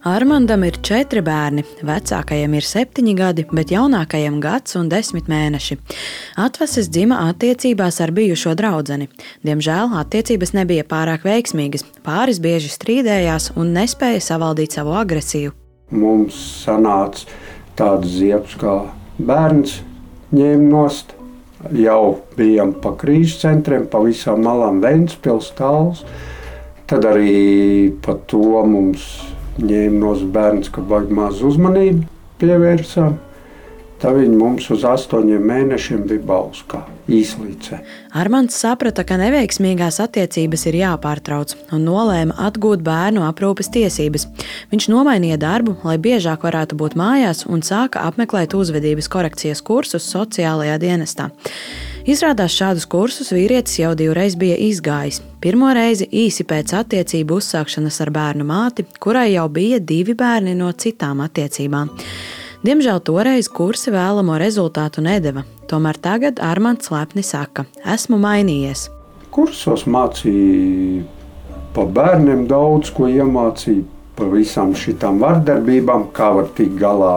Armandam ir četri bērni. Vecākajam ir septiņi gadi, bet jaunākajam gads un desmit mēneši. Atvases dzima attiecībās ar bijušo draugu. Diemžēl attiecības nebija pārāk veiksmīgas. Pāris bieži strīdējās un nespēja savaldīt savu agresiju. Mums sanāca tāds ziepes, kā bērns ņēma nost. Jau bijām pa krīzes centriem, pa visām malām Vēncpils, Tāls. Tad arī par to mums ņēma no bērns, ka vajag maz uzmanību pievērsām. Tā viņa mums uz astoņiem mēnešiem bija balss kā īslīce. Armāns saprata, ka neveiksmīgās attiecības ir jāpārtrauc un nolēma atgūt bērnu aprūpes tiesības. Viņš nomainīja darbu, lai biežāk varētu būt mājās un sāka apmeklēt uzvedības korekcijas kursus sociālajā dienestā. Izrādās šādus kursus vīrietis jau divreiz bija izgājis. Pirmo reizi īsi pēc attiecību uzsākšanas ar bērnu māti, kurai jau bija divi bērni no citām attiecībām. Diemžēl toreiz kursi vēlamo rezultātu nedeva. Tomēr tagad Armāns lepni saka, esmu mainījies. Kursos mācīja par bērniem daudz ko iemācīja, par visām šīm vardarbībām, kā var tikt galā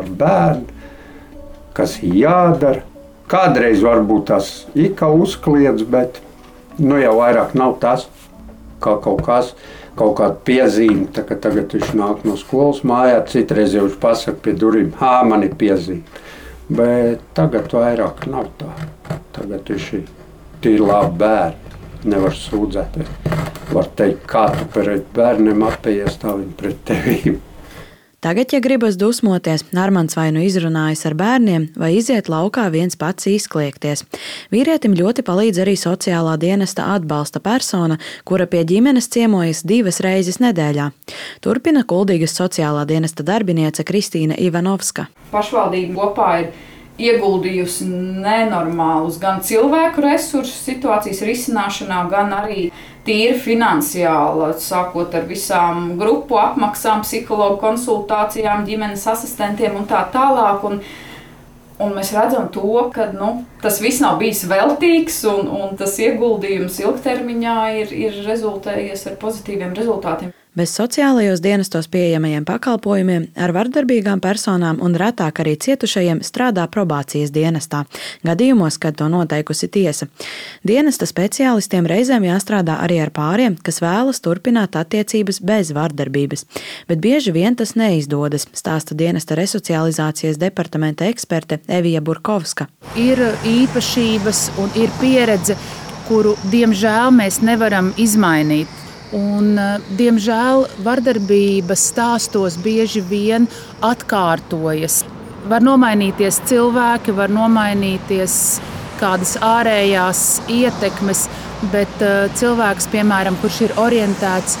ar bērnu, kas jādara Kādreiz varbūt tas ir uzkliedz, bet nu jau vairāk nav tas, kā kaut kas. Kaut kāda piezīme, tā, ka tagad viņš nāk no skolas mājā, citreiz jau viņš pasakā pie durvīm, ah, man ir piezīme. Bet tagad vairāk nav tā. Tagad viņš ir tīri labi bērni. Nevar sūdzēties. Var teikt, kā tu pret bērniem apējies, tā viņi pret tevi. Tagad, ja gribas dusmoties, Armāns vai nu izrunājas ar bērniem, vai iziet laukā viens pats izkliegties. Vīrietim ļoti palīdz arī sociālā dienesta atbalsta persona, kura pie ģimenes ciemojas divas reizes nedēļā. Turpina Kuldīgas sociālā dienesta darbiniece Kristīna Ivanovska. Pašvaldība kopā ir ieguldījusi nenormālus gan cilvēku resursu situācijas risināšanā, gan arī tīri finansiāli, sākot ar visām grupu apmaksām, psihologu konsultācijām, ģimenes asistentiem un tā tālāk. Un, Un mēs redzam, to, ka nu, tas viss nav bijis veltīgs, un, un tas ieguldījums ilgtermiņā ir, ir rezultējies ar pozitīviem rezultātiem. Bez sociālajos dienestos pieejamajiem pakalpojumiem ar vardarbīgām personām un retāk arī cietušajiem strādā probācijas dienestā, gadījumos, kad to noteikusi tiesa. Dienesta speciālistiem reizēm jāstrādā arī ar pāriem, kas vēlas turpināt attiecības bez vardarbības, bet bieži vien tas neizdodas, stāsta dienesta resocializācijas departamenta eksperte Evija Burkovska. Ir īpašības un ir pieredze, kuru diemžēl mēs nevaram izmainīt Un, eh, diemžēl vardarbības stāstos bieži vien atkārtojas. Var nomainīties cilvēki, var nomainīties kādas ārējās ietekmes, bet uh, cilvēks, piemēram, kurš ir orientēts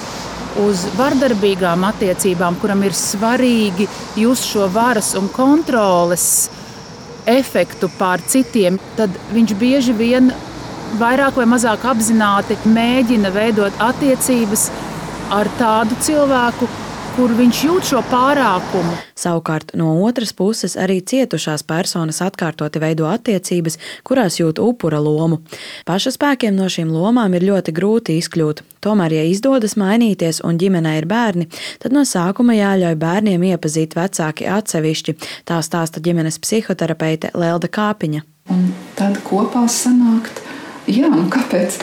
uz vardarbīgām attiecībām, kuram ir svarīgi just šo varas un kontroles efektu pār citiem, tad viņš bieži vien vairāk vai mazāk apzināti mēģina veidot attiecības ar tādu cilvēku, kur viņš jūt šo pārākumu. Savukārt no otras puses arī cietušās personas atkārtoti veido attiecības, kurās jūt upura lomu. Paša spēkiem no šīm lomām ir ļoti grūti izkļūt. Tomēr, ja izdodas mainīties un ģimenē ir bērni, tad no sākuma jāļauj bērniem iepazīt vecāki atsevišķi. Tā stāsta ģimenes psihoterapeite Lelda Kāpiņa. Un tad kopā sanākt Jā, nu kāpēc?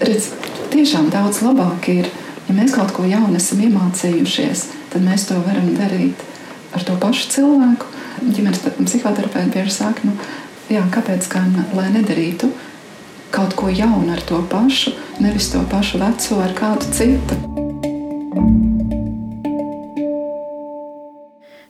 Redz, tiešām daudz labāk ir, ja mēs kaut ko jaunu esam iemācījušies, tad mēs to varam darīt ar to pašu cilvēku. Ģimenes psihoterapeiti bieži saka, nu, jā, kāpēc gan lai nedarītu kaut ko jaunu ar to pašu, nevis to pašu veco ar kādu citu.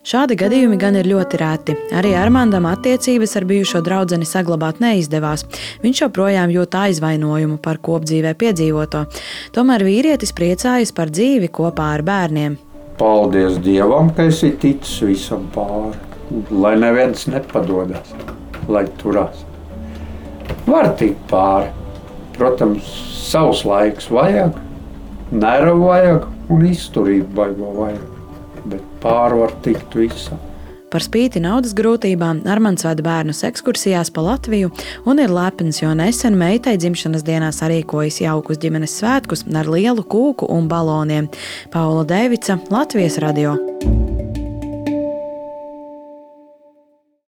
Šādi gadījumi gan ir ļoti reti. Arī Armāndam attiecības ar bijušo draugu saglabāt neizdevās. Viņš joprojām jūt aizvainojumu par kopdzīvē piedzīvoto. Tomēr vīrietis priecājas par dzīvi kopā ar bērniem. Paldies Dievam, ka esi ticis visam pāri. Lai neviens nepadodas, lai turās. Var tikt pāri. Protams, savs laiks vajag, nervu vajag un izturību vajag bet pārvar tikt visam. Par spīti naudas grūtībām Armāns vada bērnus ekskursijās pa Latviju un ir lepns, jo nesen meitai dzimšanas dienā sarīkojas jaukus ģimenes svētkus ar lielu kūku un baloniem. Paula Devica, Latvijas radio.